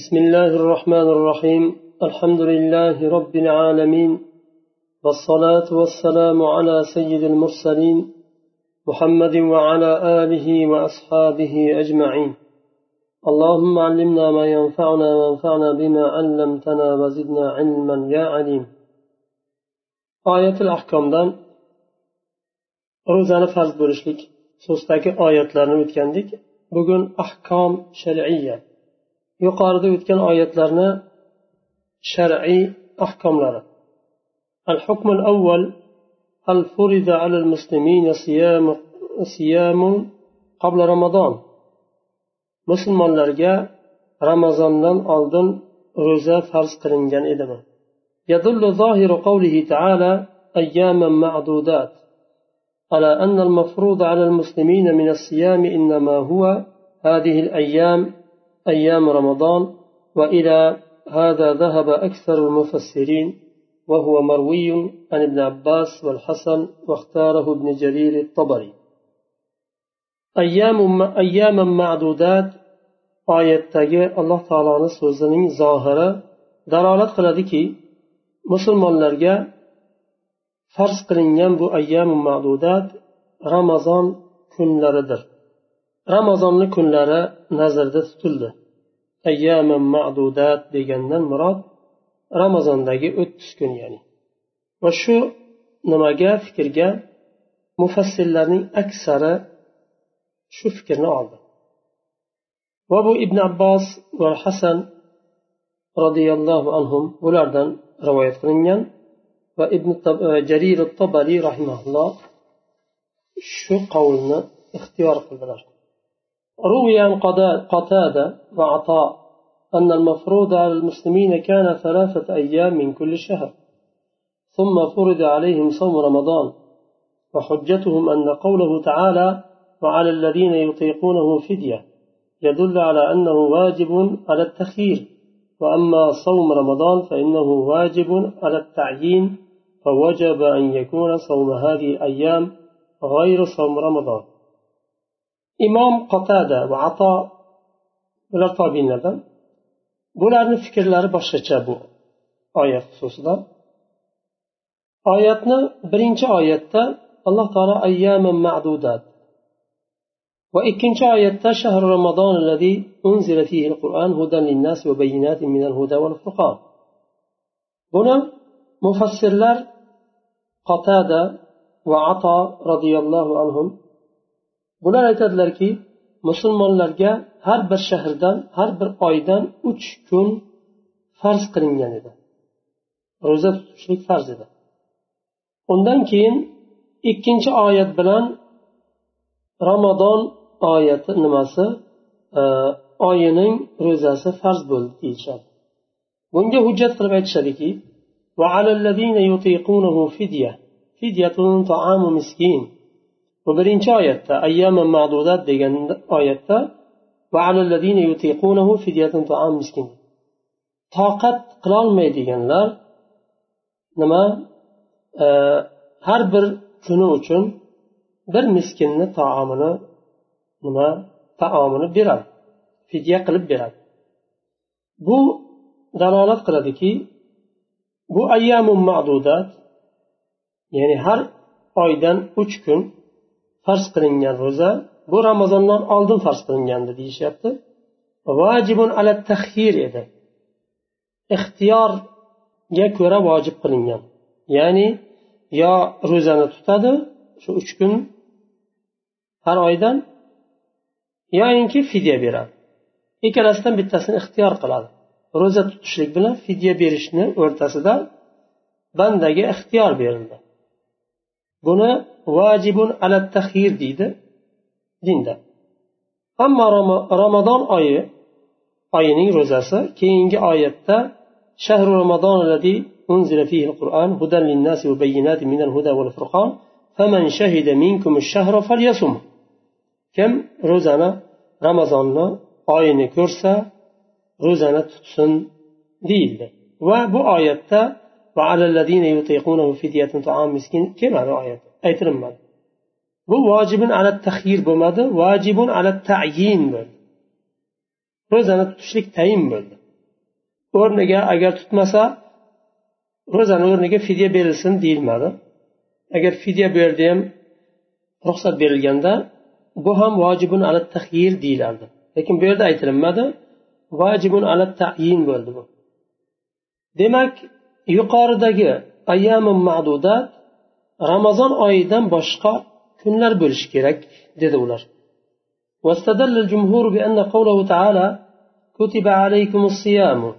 بسم الله الرحمن الرحيم. الحمد لله رب العالمين. والصلاة والسلام على سيد المرسلين محمد وعلى آله وأصحابه أجمعين. اللهم علمنا ما ينفعنا وانفعنا بما علمتنا وزدنا علما يا عليم. آية الأحكام دان روزانة فرض بولishlik. So'zdagi oyatlarni o'tgandik bugun ahkom shar'iya yuqorida o'tgan oyatlarni shar'iy ahkomlari. الحكم الأول هل فرض على المسلمين صيام صيام قبل رمضان musulmonlarga ramazondan oldin ro'za farz qilingan edimi يدل ظاهر قوله تعالى أياما معدودات على أن المفروض على المسلمين من الصيام إنما هو هذه الأيام أيام رمضان وإلى هذا ذهب أكثر المفسرين وهو مروي عن ابن عباس والحسن واختاره ابن جرير الطبري أيام أياما معدودات oyatdagi alloh taoloni so'zining zohiri dalolat qiladiki musulmonlarga farz qilingan bu ayyamu ma'dudat ramazon kunlaridir ramazonni kunlari nazarda tutildi. Ayyaman ma'dudat degandan murod ramazondagi o'ttiz kun ya'ni. Va shu nimaga fikrga mufassillarning aksari shu fikrni oldi. Va bu ibn abbos va hasan roziyallohu anhu ulardan rivoyat qilingan va ibn e, jarir tobariy rahimaulloh shu qavlni ixtiyor qildilar. روي عن قتادة وعطاء أن المفروض على المسلمين كان ثلاثة أيام من كل شهر ثم فرض عليهم صوم رمضان وحجتهم أن قوله تعالى وعلى الذين يطيقونه فدية يدل على أنه واجب على التخيير وأما صوم رمضان فإنه واجب على التعيين فوجب أن يكون صوم هذه الأيام غير صوم رمضان. Imom qotada va ato bular tobinlardan bularni fikrlari boshqacha bu oyat xususida oyatni birinchi oyatda alloh taolo ayyama ma'dudat va ikkinchi oyatda shahru ramazon الذي أنزل فيه القرآن هدى للناس وبينات من الهدى والفرقان buni mufassirlar qotada va ato roziyallohu anhum bular aytadilarki musulmonlarga har bir shahrdan har bir oydan uch kun farz qilingan edi. Ro'za tutishlik farz edi. Undan keyin ikkinchi oyat bilan ramazon oyati nimasi? Oyining ro'zasi farz bo'ldi deyishadi. Bunga hujjat qilib aytishadiki bu birinchi oyatda ayyama ma'dudat degan oyatda toqat qilolmaydiganlar nima e, har bir kuni uchun bir miskinni taomini nima taomini beradi fidya qilib beradi. Bu dalolat qiladiki bu ayyamu ma'dudat ya'ni har oydan uch kun farz qilingan ro'za bu ramazondan oldin farz qilingandi deyishyapti. Vajibun ala tahhir edi. Ixtiyorga ko'ra vojib qilingan. Ya'ni yo ro'zani tutadi shu uch kun har oydan yoyinki fidya beradi. Ikkalasidan bittasini ixtiyor qiladi. Ro'za tutishlik bilan fidya berishni o'rtasida bandaga ixtiyor berildi. buni vajibun ala tahir deydi dinda ammo ramazon oyi oyining ro'zasi keyingi oyatda shahru ramazon أنزل فيه القرآن هدى للناس وبينات من الهدى والفرقان فمن شهد منكم الشهر فليصم كم روزانا رمضان oyini ko'rsa ro'zani tutsin deyildi va bu oyatda kelmadi oyat aytilinmadi bu vojibun ala tahir bo'lmadi vojibun ala tayin bo'ldi ro'zani tutishlik tayin bo'ldi o'rniga agar tutmasa ro'zani o'rniga fidya berilsin deyilmadi agar fidya bu yerda ham ruxsat berilganda bu ham vojibun ala tahyir deyilardi lekin bu yerda aytilinmadi vojibun ala tayin bo'ldi bu demak yuqoridagi ayyamu ma'dudat ramazon oyidan boshqa kunlar bo'lishi kerak dedi ular. واستدل الجمهور بأن قوله تعالى كتب عليكم الصيام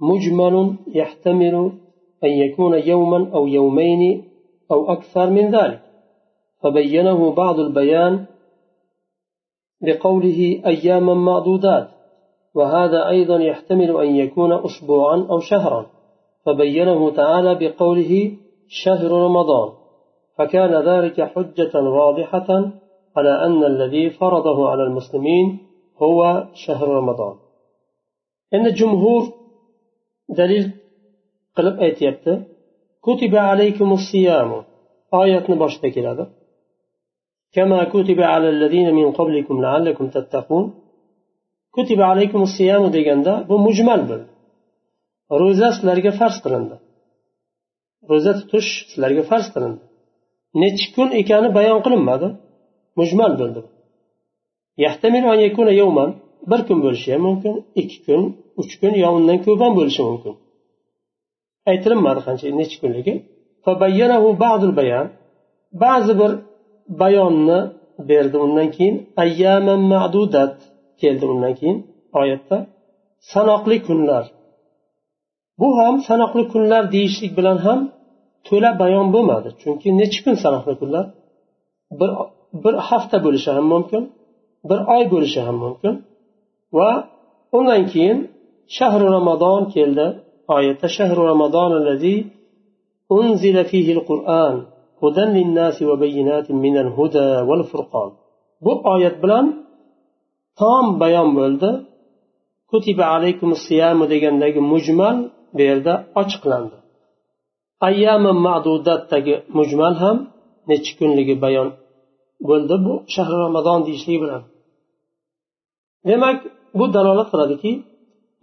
مجمل يحتمل أن يكون يوما أو يومين أو أكثر من ذلك فبينه بعض البيان بقوله أياما معدودات وهذا أيضا يحتمل أن يكون أسبوعا أو شهرا فبينه تعالى بقوله شهر رمضان فكان ذلك حجة واضحة على أن الذي فرضه على المسلمين هو شهر رمضان. إن الجمهور دليل قلب أيتيبت كتب عليكم الصيام. آية باشتك هذا كما كتب على الذين من قبلكم لعلكم تتقون. كتب عليكم الصيام bu mujmal bo'ldi ro'za sizlarga farz qilindi. Ro'za tutish sizlarga farz qilindi. Nechi kun ekani bayon qilinmadi. Mujmal bo'ldi. Bir kun bo'lishi ham mumkin ikki kun uch kun yo undan ko'p ham bo'lishi mumkin. Aytilinmadi qancha nechi kunligi? Ba'zi bir bayonni berdi undan keyin. Ayyaman ma'dudat. Keldi undan keyin oyatda. Sanoqli kunlar. bu ham sanoqli kunlar deyishlik bilan ham to'la bayon bo'lmadi chunki nechi kun sanoqli kunlar bir bir hafta bo'lishi ham mumkin bir oy bo'lishi ham mumkin va undan keyin shahri ramazon keldi oyatda shahru ramazon unzila fihi qur'an هدى للناس وبينات من الهدى والفرقان bu oyat bilan tom bayon bo'ldi kutiba alaykum siyamu degandagi mujmal bu yerda ochiqlandi ayyami ma'dudatdagi mujmal ham necha kunligi bayon bo'ldi bu shahri ramazon deyishlik bilan demak bu dalolat qiladiki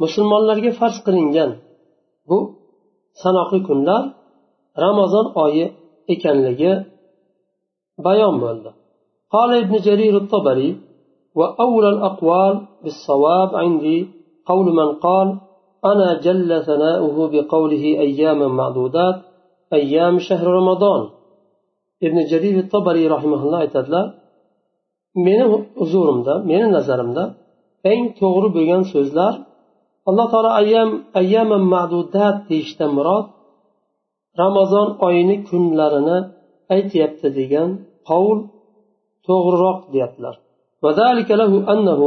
musulmonlarga farz qilingan bu sanoqli kunlar ramazon oyi ekanligi bayon bo'ldi قال ابن جرير الطبري وأولى الأقوال بالصواب عندي قول من قال أنا جل ثناؤه بقوله أياما معدودات أيام شهر رمضان ابن جرير الطبري رحمه الله aytadilar meni huzurimda meni nazarimda eng to'g'ri bo'lgan so'zlar alloh taolo ayyam ayyama ma'dudat deyishdan murod ramazon oyini kunlarini aytyapti degan qavl to'g'riroq deyaptilar وذلك له أنه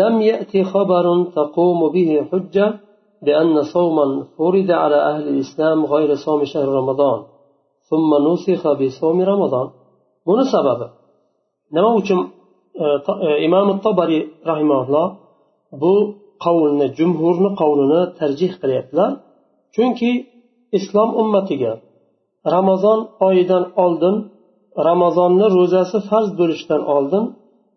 لم يأتي خبر تقوم به حجة بأن صوما فرض على أهل الإسلام غير صوم شهر رمضان ثم نسخ بصوم رمضان buni sababi nima uchun imom tobariy rahimaulloh bu qavlni jumhurni qavlini tarjih qilyaptilar chunki islom ummatiga ramazon oyidan oldin ramazonni ro'zasi farz bo'lishidan oldin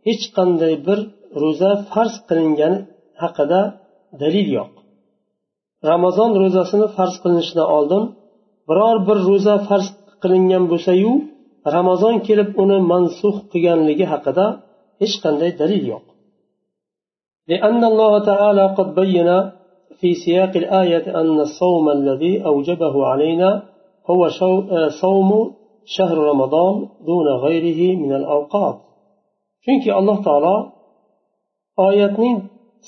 hech qanday bir ro'za farz qilingani haqida dalil yo'q ramazon ro'zasini farz qilinishidan oldin biror bir ro'za farz qilingan bo'lsayu ramazon kelib uni mansux qilganligi haqida hech qanday dalil yo'q لأن الله تعالى قد بين في سياق الآية أن الصوم الذي أوجبه علينا هو صوم شهر رمضان دون غيره من الأوقات chunki alloh taolo oyatning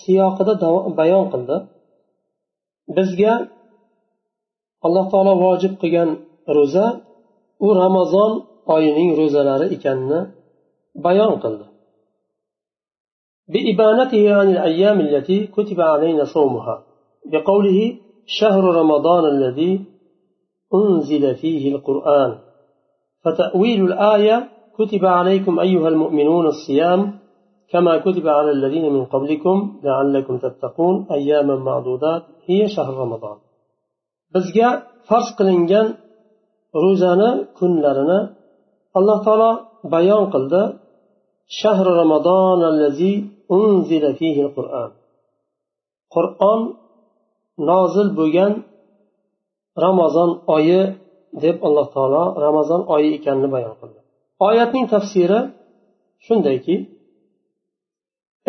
siyoqida bayon qildi bizga alloh taolo vojib qilgan ro'za u ramazon oyining ro'zalari ekanini bayon qildi بإبانته عن الأيام التي كتب علينا صومها بقوله شهر رمضان الذي أنزل فيه القرآن فتأويل الآية كتب عليكم أيها المؤمنون الصيام كما كتب على الذين من قبلكم لعلكم تتقون أياما معدودات هي شهر رمضان bizga farz qilingan ro'zani kunlarini alloh taolo bayon qildi shahri ramazon allazi unzila fihi qur'on qur'on nozil bo'lgan ramazon oyi deb alloh taolo ramazon oyi ekanini bayon qildi oyatning tafsiri shundayki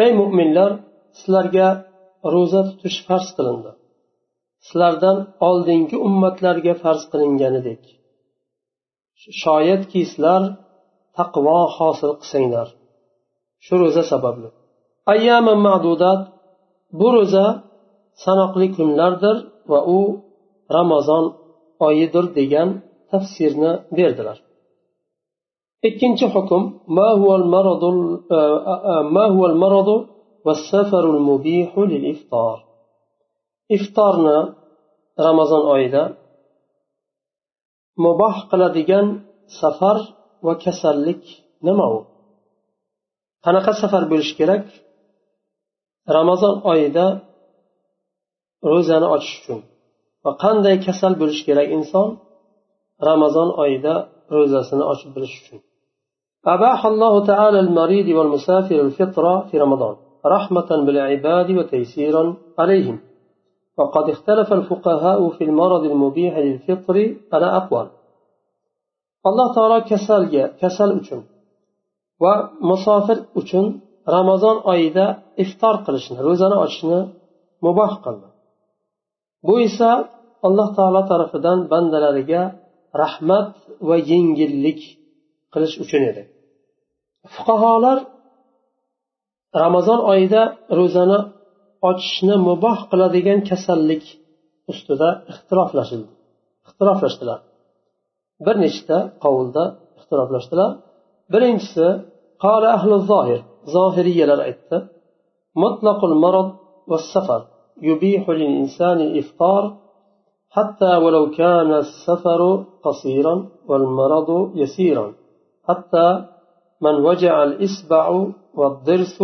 ey mo'minlar sizlarga ro'za tutish farz qilindi. Sizlardan oldingi ummatlarga farz qilinganidek. Shoyatki sizlar taqvo hosil qilsanglar. Shu ro'za sababli. Ayyama ma'dudat bu ro'za sanoqli kunlardir va u ramazon oyidir degan tafsirni berdilar. ikkinchi hukm ma huwa e, e, e, al maradu iftorni ramazon oyida muboh qiladigan safar va kasallik nima u? Qanaqa safar bo'lishi kerak? Ramazon oyida ro'zani ochish uchun. Va qanday kasal bo'lishi kerak inson? Ramazon oyida ro'zasini ochib bilish uchun. أباح الله تعالى المريض والمسافر الفطرة في رمضان رحمة بالعباد وتيسيرا عليهم وقد اختلف الفقهاء في المرض المبيح للفطر على أقوال alloh taolo kasalga kasal uchun va musofir uchun ramazon oyida iftor qilishni ro'zani ochishni muboh qildi bu esa alloh taolo tarafidan bandalariga rahmat va yengillik qilish uchun edi fuqarolar ramazon oyida ro'zani ochishni muboh qiladigan kasallik ustida ixtiroflashdilar bir nechta qovulda ixtiroflashdilar birinchisi قال أهل الظاهر ظاهرية للعدة مطلق المرض والسفر يبيح للإنسان الإفطار حتى ولو كان السفر قصيرا والمرض يسيرا حتى من وجع الإسبع والضرس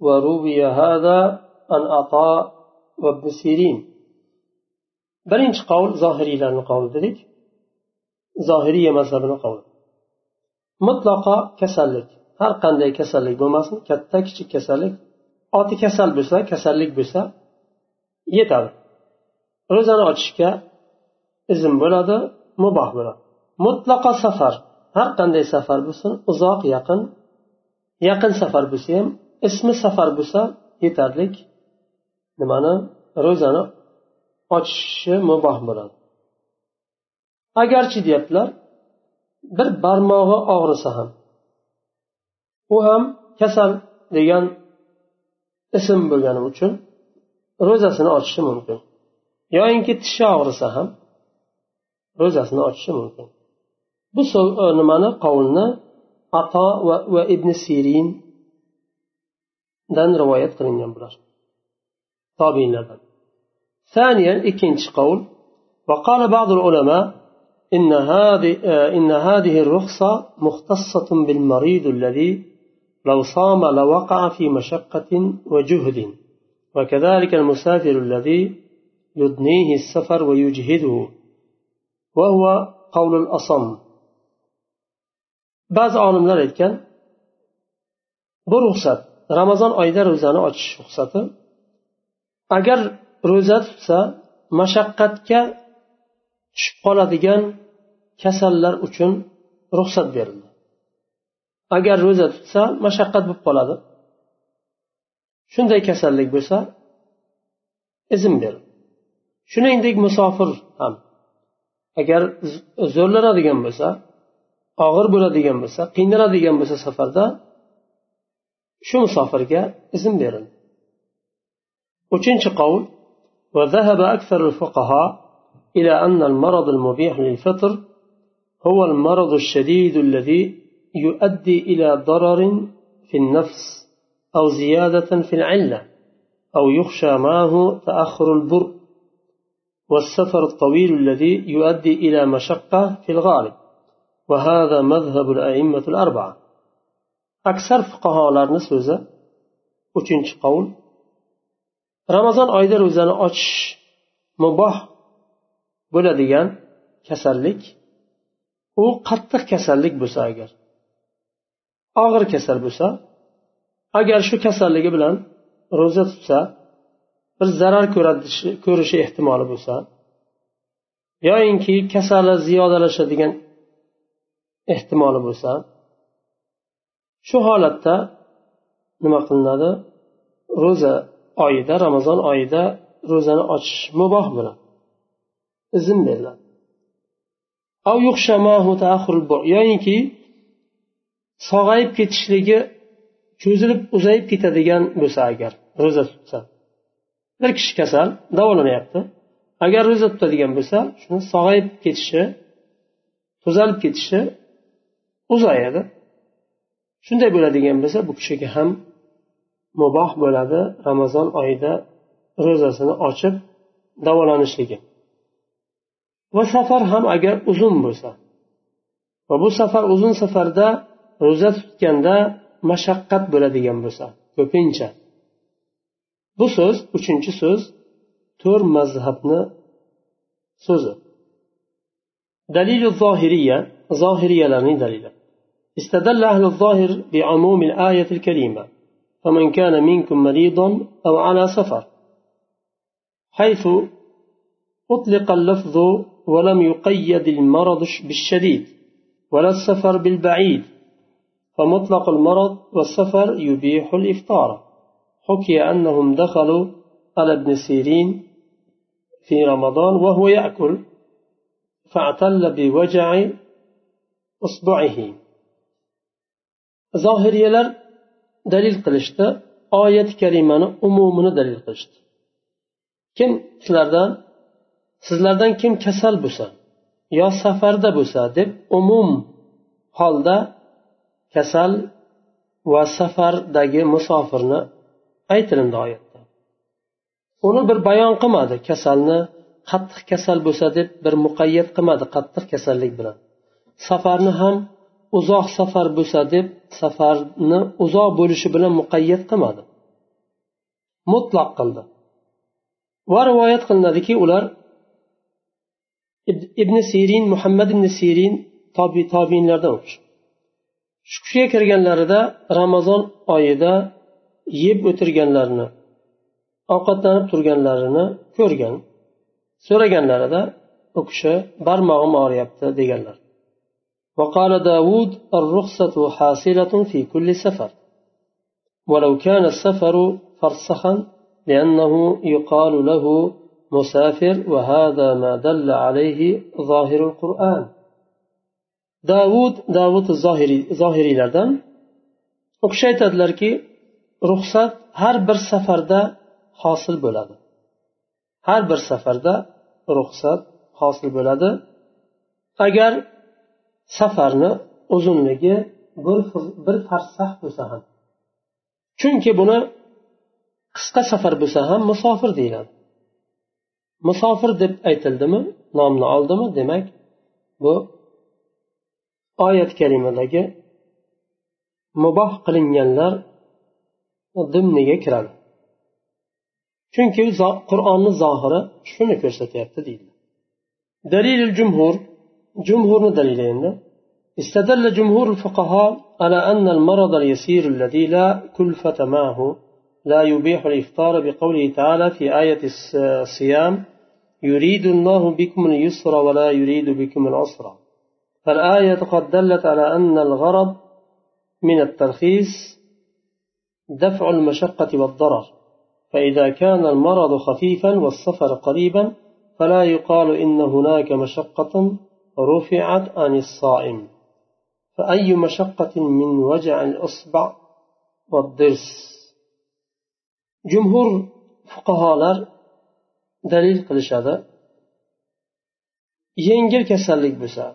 وروي هذا أن عطاء وابن سيرين. برينش قول ظاهري لأن قول ذلك ظاهرية مذهب قول. مطلقا كسلك. هر لي كسلك بمصن كتكش كسلك. oti kasal bo'lsa kasallik bo'lsa yetadi ro'zani ochishga izn bo'ladi muboh bo'ladi mutlaqo safar har qanday safar bo'lsin uzoq yaqin yaqin safar bo'lsa ham ismi safar bo'lsa yetarlik nimani? Ro'zani ochishi muboh bo'ladi. Agarchi deyaptilar bir barmog'i og'risa ham u ham kasal degan ism bo'lgani uchun ro'zasini ochishi mumkin. Yoyinki tishi og'risa ham ro'zasini ochishi mumkin. Bu nimani qovulni ato va, va ibn sirindan rivoyat qilingan bular. Tobinlardan ثانيا ikkinchi qavl. وقال بعض العلماء إن هذه إن هذه الرخصة مختصة بالمريض الذي لو صام لوقع في مشقة وجهد وكذلك المسافر الذي يدنيه السفر ويجهده وهو قول الأصم ba'zi olimlar aytgan bu ruxsat ramazon oyida ro'zani ochish ruxsati agar ro'za tutsa mashaqqatga tushib qoladigan kasallar uchun ruxsat berildi. Agar ro'za tutsa mashaqqat bo'lib qoladi. Shunday kasallik bo'lsa izn berildi. Shuningdek musofir ham agar zo'rlanadigan bo'lsa og'ir bo'ladigan bo'lsa qiynaladigan bo'lsa safarda shu musofirga izn berildi. Uchinchi qavl وذهب أكثر الفقهاء إلى أن المرض المبيح للفطر هو المرض الشديد الذي يؤدي إلى ضرر في النفس أو زيادة في العلة أو يخشى معه تأخر البر والسفر الطويل الذي يؤدي إلى مشقة في الغالب وهذا مذهب الأئمة الأربعة أكثر فقهاء so'zi uchinchi qavl ramazon oyida ro'zani ochish muboh bo'ladigan kasallik u qattiq kasallik bo'lsa agar og'ir kasal bo'lsa agar shu kasalligi bilan ro'za tutsa bir zarar ko'rishi ehtimoli bo'lsa yoyinki kasali ziyodalashadigan ehtimoli bo'lsa shu holatda nima qilinadi? Ro'za oyida ramazon oyida ro'zani ochish muboh bo'ladi. Izn beriladi. Yoyinki sog'ayib ketishligi cho'zilib uzayib ketadigan bo'lsa agar ro'za tutsa. Bir kishi kasal davolanyapti. Agar ro'za tutadigan bo'lsa shuni sog'ayib ketishi tuzalib ketishi uzayadi. Shunday bo'ladigan bo'lsa bu kishiga ham muboh bo'ladi ramazon oyida ro'zasini ochib davolanishligi va safar ham agar uzun bo'lsa va bu safar uzun safarda ro'za tutganda mashaqqat bo'ladigan bo'lsa ko'pincha. Bu so'z uchinchi so'z to'rt mazhabni so'zi. Dalilu zohiriya zohiriyalarning dalili. استدل أهل الظاهر بعموم الآية الكريمة فمن كان منكم مريضا أو على سفر حيث أطلق اللفظ ولم يقيد المرض بالشديد ولا السفر بالبعيد فمطلق المرض والسفر يبيح الإفطار. حكي أنهم دخلوا على ابن سيرين في رمضان وهو يأكل فاعتل بوجع إصبعه. Zohiriyalar dalil qilishdi. Oyati karimani umumini dalil qilishdi. Kim sizlardan sizlardan kim kasal bo'lsa yo safarda bo'lsa deb umum holda kasal va safardagi musofirni aytilindi oyatda. Uni bir bayon qilmadi kasalni qattiq kasal bo'lsa deb bir muqayyat qilmadi qattiq kasallik bilan. Safarni ham uzoq safar bo'lsa deb safarni uzoq bo'lishi bilan muqayyat qilmadi. Mutlaq qildi. Va rivoyat qilinadiki ular ibn sirin muhammad ibn sirin tobi tobinlardan shu kishiga kirganlarida ramazon oyida yeb o'tirganlarini ovqatlanib turganlarini ko'rgan so'raganlarida u kishi barmog'im og'riyapti deganlar. وقال داود الرخصة حاصلة في كل سفر. ولو كان السفر فرسخا لأنه يقال له مسافر وهذا ما دل عليه ظاهر القرآن. داود داود الظاهري ظاهري لردن o'qish aytadilarki ruxsat har bir safarda hosil bo'ladi har bir safarda ruxsat hosil bo'ladi agar safarni uzunligi bir bir farsax bo'lsa ham. Chunki buni qisqa safar bo'lsa ham musofir deyiladi. Musofir deb aytildimi nomni oldimi? Demak bu oyat kalimadagi muboh qilinganlar dimniga kiradi. Chunki qur'onni zohiri shuni ko'rsatyapti deydi dalil jumhur dalili endi استدل جمهور الفقهاء على أن المرض اليسير الذي لا كلفة معه لا يبيح الإفطار بقوله تعالى في آية الصيام يريد الله بكم اليسر ولا يريد بكم العسر. فالآية قد دلت على أن الغرض من الترخيص دفع المشقة والضرر. فإذا كان المرض خفيفا والسفر قريبا فلا يقال إن هناك مشقة رفعت عن الصائم فأي مشقة من وجع الإصبع والضرس جمهور fuqarolar dalil qilishadi yengil kasallik bo'lsa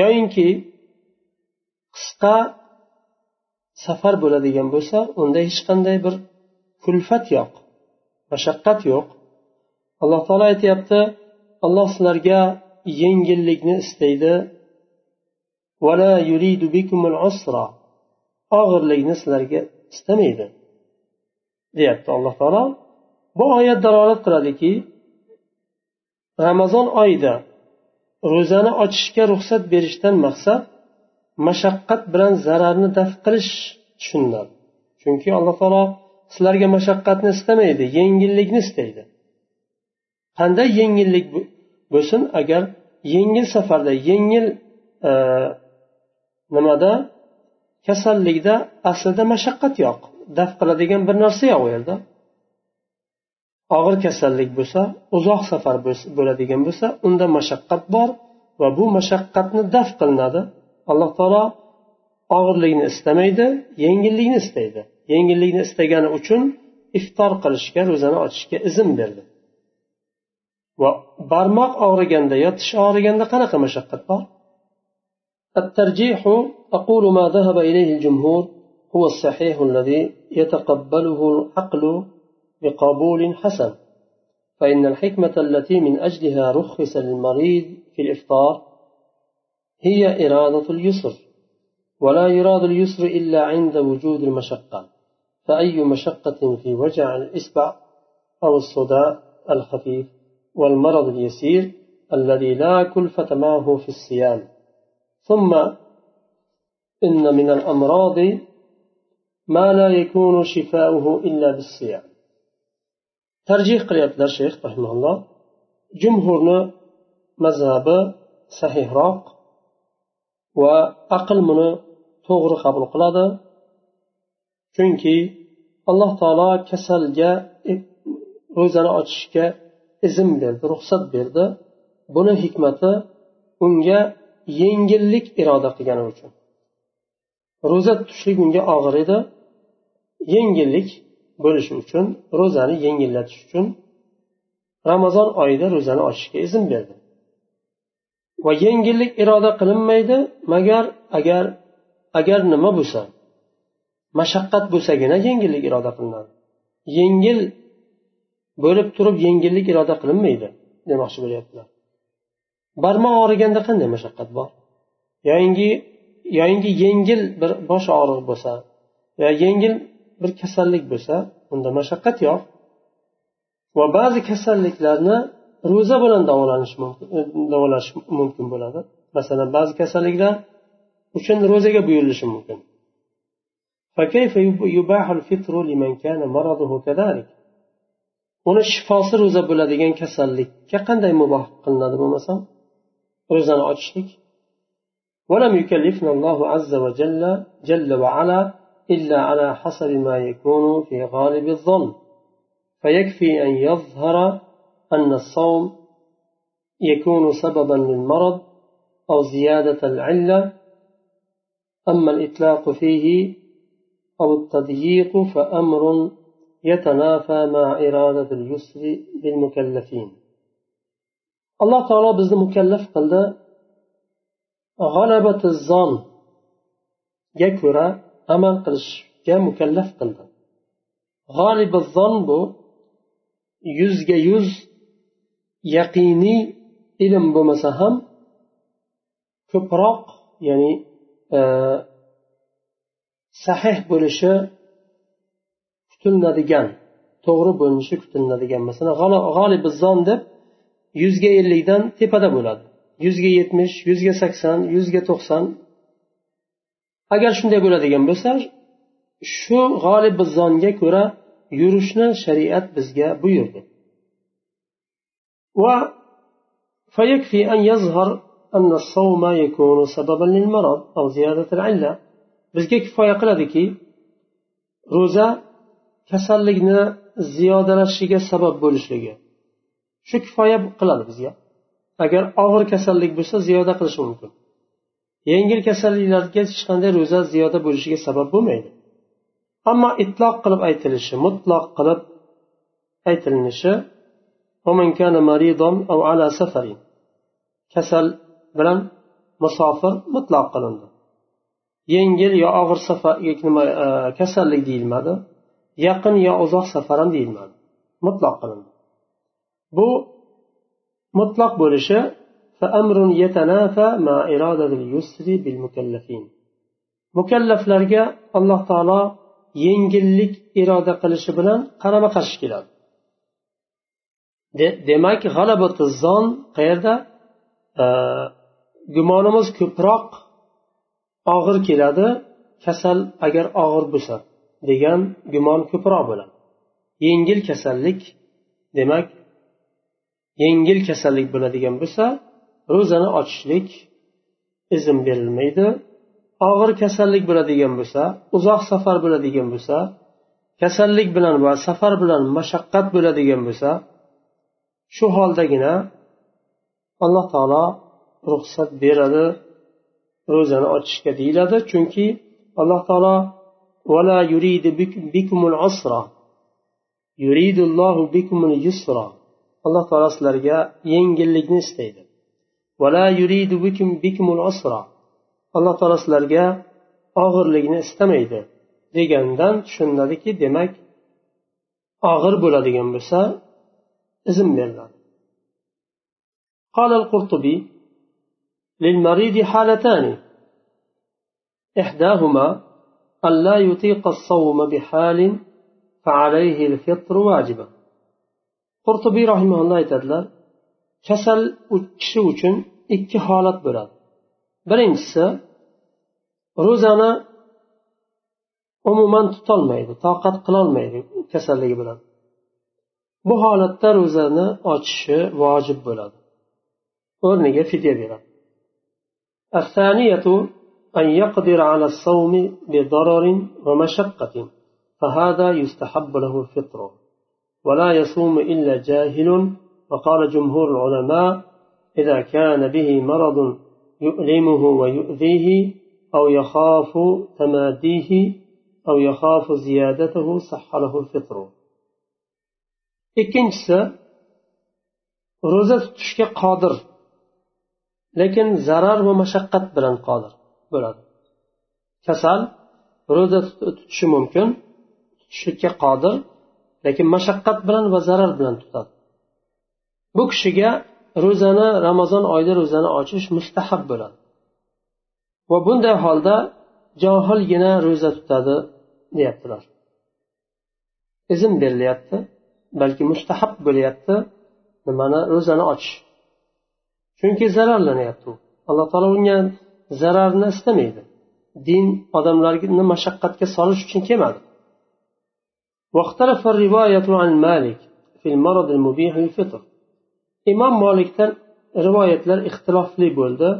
yoyinki qisqa safar bo'ladigan bo'lsa unda hech qanday bir kulfat yo'q mashaqqat yo'q alloh taolo aytyapti alloh sizlarga yengillikni istaydi. Og'irlikni sizlarga istamaydi deyapti alloh taolo. Bu oyat dalolat qiladiki ramazon oyida ro'zani ochishga ruxsat berishdan maqsad mashaqqat bilan zararni daf qilish tushuniladi. Chunki alloh taolo sizlarga mashaqqatni istamaydi yengillikni istaydi. Qanday yengillik bo'lsin. Agar yengil safarda yengil e, nimada kasallikda aslida mashaqqat yo'q. Daf qiladigan bir narsa yo'q u yerda. Og'ir kasallik bo'lsa uzoq safar bo'ladigan bo'lsa unda mashaqqat bor va bu mashaqqatni daf qilinadi. Alloh taolo og'irlikni istamaydi yengillikni istaydi. Yengillikni istagani uchun iftor qilishga ro'zani ochishga izn berdi. Va barmoq og'riganda yo tish og'riganda qanaqa mashaqqat bor? الترجيح أقول ما ذهب إليه الجمهور هو الصحيح الذي يتقبله العقل بقبول حسن فإن الحكمة التي من أجلها رخص للمريض في الإفطار هي إرادة اليسر ولا يراد اليسر إلا عند وجود المشقة فأي مشقة في وجع الإصبع أو الصداع الخفيف والمرض اليسير الذي لا كلفة معه في الصيام. ثم إن من الأمراض ما لا يكون شفاؤه إلا بالصيام. ترجيح قريب در رحمه الله. جمهورنا مذهب صحيح راق وأقل من تغر قبل قلادة. الله تعالى كسل جاء ro'zani ochishga izn berdi ruxsat berdi. Buni hikmati unga yengillik iroda qilgani uchun. Ro'za tutishlik unga og'ir edi. Yengillik bo'lishi uchun ro'zani yengillatish uchun ramazon oyida ro'zani ochishga izn berdi. Va yengillik iroda qilinmaydi magar agar agar nima bo'lsa mashaqqat bo'lsagina yengillik iroda qilinadi. Yengil bo'lib turib yengillik iroda qilinmaydi demoqchi bo'lyaptilar. Barmoq og'riganda qanday mashaqqat bor? Yoyinki yoyinki yengil bir bosh og'rig'i bo'lsa yo yengil bir kasallik bo'lsa unda mashaqqat yo'q. Va ba'zi kasalliklarni ro'za bilan davolanish mumkin e, davolash mumkin bo'ladi. Masalan ba'zi kasalliklar uchun ro'zaga buyurilishi mumkin. Uni shifosi ro'za bo'ladigan kasallikka qanday muboh qilinadi bo'lmasam? Ro'zani ochishlik. ولم يكلفنا الله عز وجل جل وعلا إلا على حسب ما يكون في غالب الظن فيكفي أن يظهر أن الصوم يكون سببا للمرض أو زيادة العلة أما الإطلاق فيه أو التضييق فأمر يتنافى مع إرادة اليسر للمكلفين الله تعالى بزن مكلف قلد غلبة الظن يكرا amal qilishga mukallaf qildi g'olibi zon bu yuzga yuz yaqiniy ilm bo'lmasa ham ko'proq ya'ni e, sahih bo'lishi kutiladigan to'g'ri bo'linishi kutiladigan masalan g'olibi zon deb yuzga ellikdan tepada bo'ladi yuzga yetmish yuzga sakson yuzga to'qson agar shunday bo'ladigan bo'lsa shu g'olib zonga ko'ra yurishni shariat bizga buyurdi va فيكفي أن يظهر أن الصوم يكون سببا للمرض أو زيادة العلة bizga kifoya qiladiki ro'za kasallikni ziyodalashishiga sabab bo'lishligi. Shu kifoya qiladi bizga. Agar og'ir kasallik bo'lsa ziyoda qilishi mumkin. Yengil kasalliklarga hech qanday ro'za ziyoda bo'lishiga sabab bo'lmaydi. Ammo itloq qilib aytilishi mutloq qilib aytilinishi kasal bilan musofir mutloq qilindi. Yengil yo og'ir safar nima e, kasallik deyilmadi. yaqin yo uzoq safar ham deyilmadi. Mutloq qilindi bu mutloq bo'lishi mukallaflarga alloh taolo yengillik iroda qilishi bilan qarama qarshi keladi. Demak g'alabatizon qayerda? Gumonimiz ko'proq og'ir keladi. Kasal agar og'ir bo'lsa. Degan gumon ko'proq bo'ladi. Yengil kasallik demak yengil kasallik bo'ladigan bo'lsa ro'zani ochishlik izn berilmaydi. Og'ir kasallik bo'ladigan bo'lsa uzoq safar bo'ladigan bo'lsa kasallik bilan va safar bilan mashaqqat bo'ladigan bo'lsa shu holdagina alloh taolo ruxsat beradi ro'zani ochishga deyiladi. Chunki alloh taolo ولا يريد بكم العسرة يريد الله بكم اليسرى الله تعالى سلرجا ينجل لجنة لجنس ولا يريد بكم بكم العسرة الله تعالى سلرجا أغر لجنس تميد degandan tushuniladiki demak قال القرطبي للمريض حالتان. إحداهما أن لا يطيق الصوم بحال فعليه الفطر واجبا. قرطبي رحمه الله تعالى كسل كشي وچن اكي حالات براد برنجس روزانا عموما تطل ميدو طاقت قلال ميدو كسل لي براد بو حالات روزانا اچش واجب براد ورنجة فدية براد الثانية الثانية أن يقدر على الصوم بضرر ومشقة فهذا يستحب له الفطر. ولا يصوم إلا جاهل وقال جمهور العلماء إذا كان به مرض يؤلمه ويؤذيه أو يخاف تماديه أو يخاف زيادته صح له الفطر. ikkinchisi tutishga qodir lekin zarar va mashaqqat bilan qodir bo'ladi. Kasal ro'za tutishi mumkin tutishlikka qodir lekin mashaqqat bilan va zarar bilan tutadi. Bu kishiga ro'zani ramazon oyida ro'zani ochish mustahab bo'ladi. Va bunday holda johilgina ro'za tutadi deyaptilar. Izn berilyapti balki mustahab bo'lyapti nimani ro'zani ochish. Chunki zararlanyapti u. Alloh taolo unga zararni istamaydi din odamlarni mashaqqatga solish uchun kelmadi واختلف الرواية عن مالك في المرض المبيح للفطر imom molikdan rivoyatlar ixtilofli bo'ldi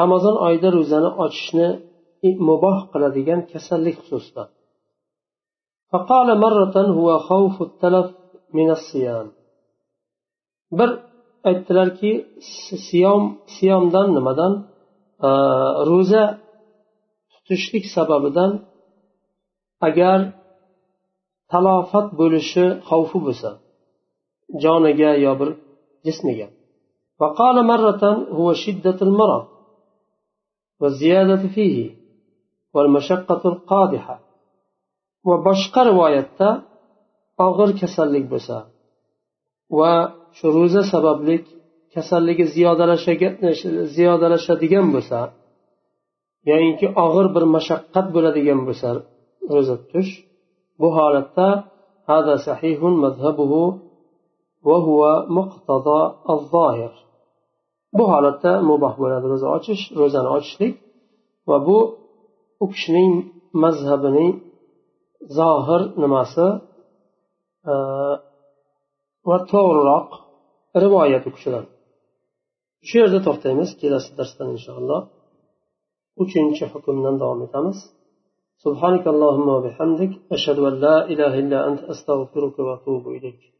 ramazon oyida ro'zani ochishni muboh qiladigan kasallik xususida فقال مرة هو خوف التلف من الصيام bir aytdilarki siyom siyomdan nimadan ro'za tutishlik sababidan agar talofat bo'lishi xavfi bo'lsa joniga yo bir jismiga وقال مرة هو شدة المرض والزيادة فيه والمشقة القادحة وبشق رواية og'ir kasallik bo'lsa va shu ro'za sababli kasalligi ziyodalashadigan bo'lsa yoyinki og'ir bir mashaqqat bo'ladigan bo'lsa ro'za tutish bu holatda هذا صحيح مذهبه وهو مقتضى الظاهر bu holatda muboh bo'ladi ro'za ochish ro'zani ochishlik va bu u kishining mazhabining zohir nimasi va to'g'riroq rivoyat u kishidan shu yerda to'xtaymiz kelasi darsdan inshaalloh uchinchi hukmdan davom etamiz سبحانك اللهم وبحمدك أشهد أن لا إله إلا أنت أستغفرك وأتوب إليك